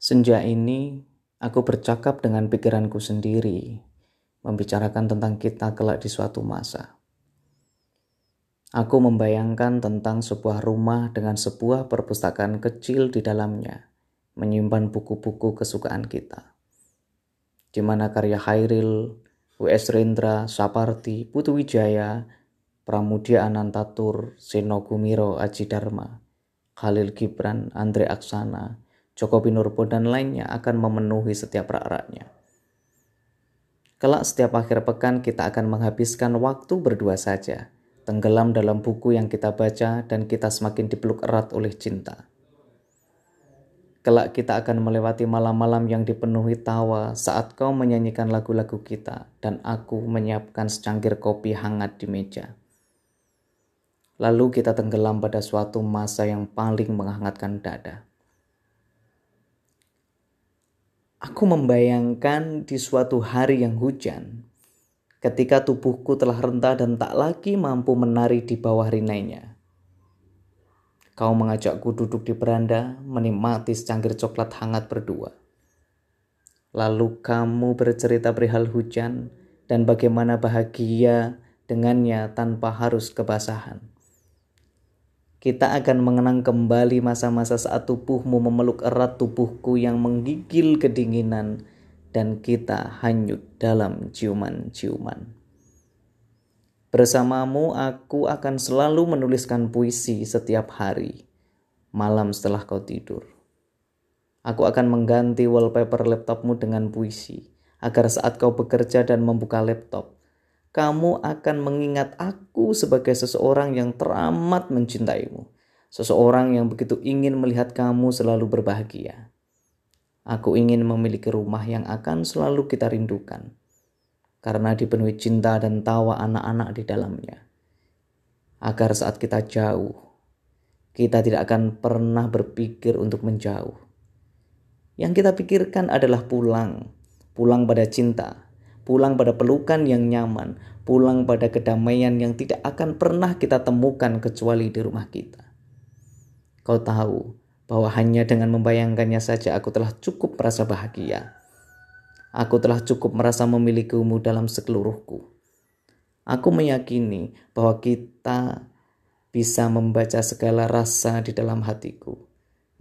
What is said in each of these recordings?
Senja ini, aku bercakap dengan pikiranku sendiri, membicarakan tentang kita kelak di suatu masa. Aku membayangkan tentang sebuah rumah dengan sebuah perpustakaan kecil di dalamnya, menyimpan buku-buku kesukaan kita. Di mana karya Hairil, W.S. Rendra, Saparti, Putu Wijaya, Pramudia Anantatur, Seno Gumiro Aji Dharma, Khalil Gibran, Andre Aksana, Joko Pinurbo dan lainnya akan memenuhi setiap rak-raknya. Kelak setiap akhir pekan kita akan menghabiskan waktu berdua saja, tenggelam dalam buku yang kita baca dan kita semakin dipeluk erat oleh cinta. Kelak kita akan melewati malam-malam yang dipenuhi tawa saat kau menyanyikan lagu-lagu kita dan aku menyiapkan secangkir kopi hangat di meja. Lalu kita tenggelam pada suatu masa yang paling menghangatkan dada. Aku membayangkan di suatu hari yang hujan, ketika tubuhku telah rentah dan tak lagi mampu menari di bawah rinainya. Kau mengajakku duduk di beranda, menikmati secangkir coklat hangat berdua. Lalu kamu bercerita perihal hujan dan bagaimana bahagia dengannya tanpa harus kebasahan kita akan mengenang kembali masa-masa saat tubuhmu memeluk erat tubuhku yang menggigil kedinginan dan kita hanyut dalam ciuman-ciuman. Bersamamu aku akan selalu menuliskan puisi setiap hari, malam setelah kau tidur. Aku akan mengganti wallpaper laptopmu dengan puisi, agar saat kau bekerja dan membuka laptop, kamu akan mengingat aku sebagai seseorang yang teramat mencintaimu, seseorang yang begitu ingin melihat kamu selalu berbahagia. Aku ingin memiliki rumah yang akan selalu kita rindukan, karena dipenuhi cinta dan tawa anak-anak di dalamnya. Agar saat kita jauh, kita tidak akan pernah berpikir untuk menjauh. Yang kita pikirkan adalah pulang, pulang pada cinta, pulang pada pelukan yang nyaman, pulang pada kedamaian yang tidak akan pernah kita temukan kecuali di rumah kita. Kau tahu bahwa hanya dengan membayangkannya saja aku telah cukup merasa bahagia. Aku telah cukup merasa memilikimu dalam sekeluruhku. Aku meyakini bahwa kita bisa membaca segala rasa di dalam hatiku.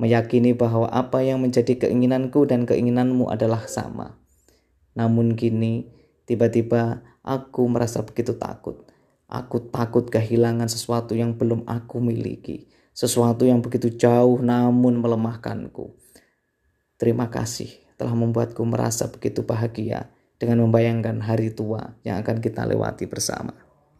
Meyakini bahwa apa yang menjadi keinginanku dan keinginanmu adalah sama. Namun kini Tiba-tiba aku merasa begitu takut. Aku takut kehilangan sesuatu yang belum aku miliki. Sesuatu yang begitu jauh namun melemahkanku. Terima kasih telah membuatku merasa begitu bahagia dengan membayangkan hari tua yang akan kita lewati bersama.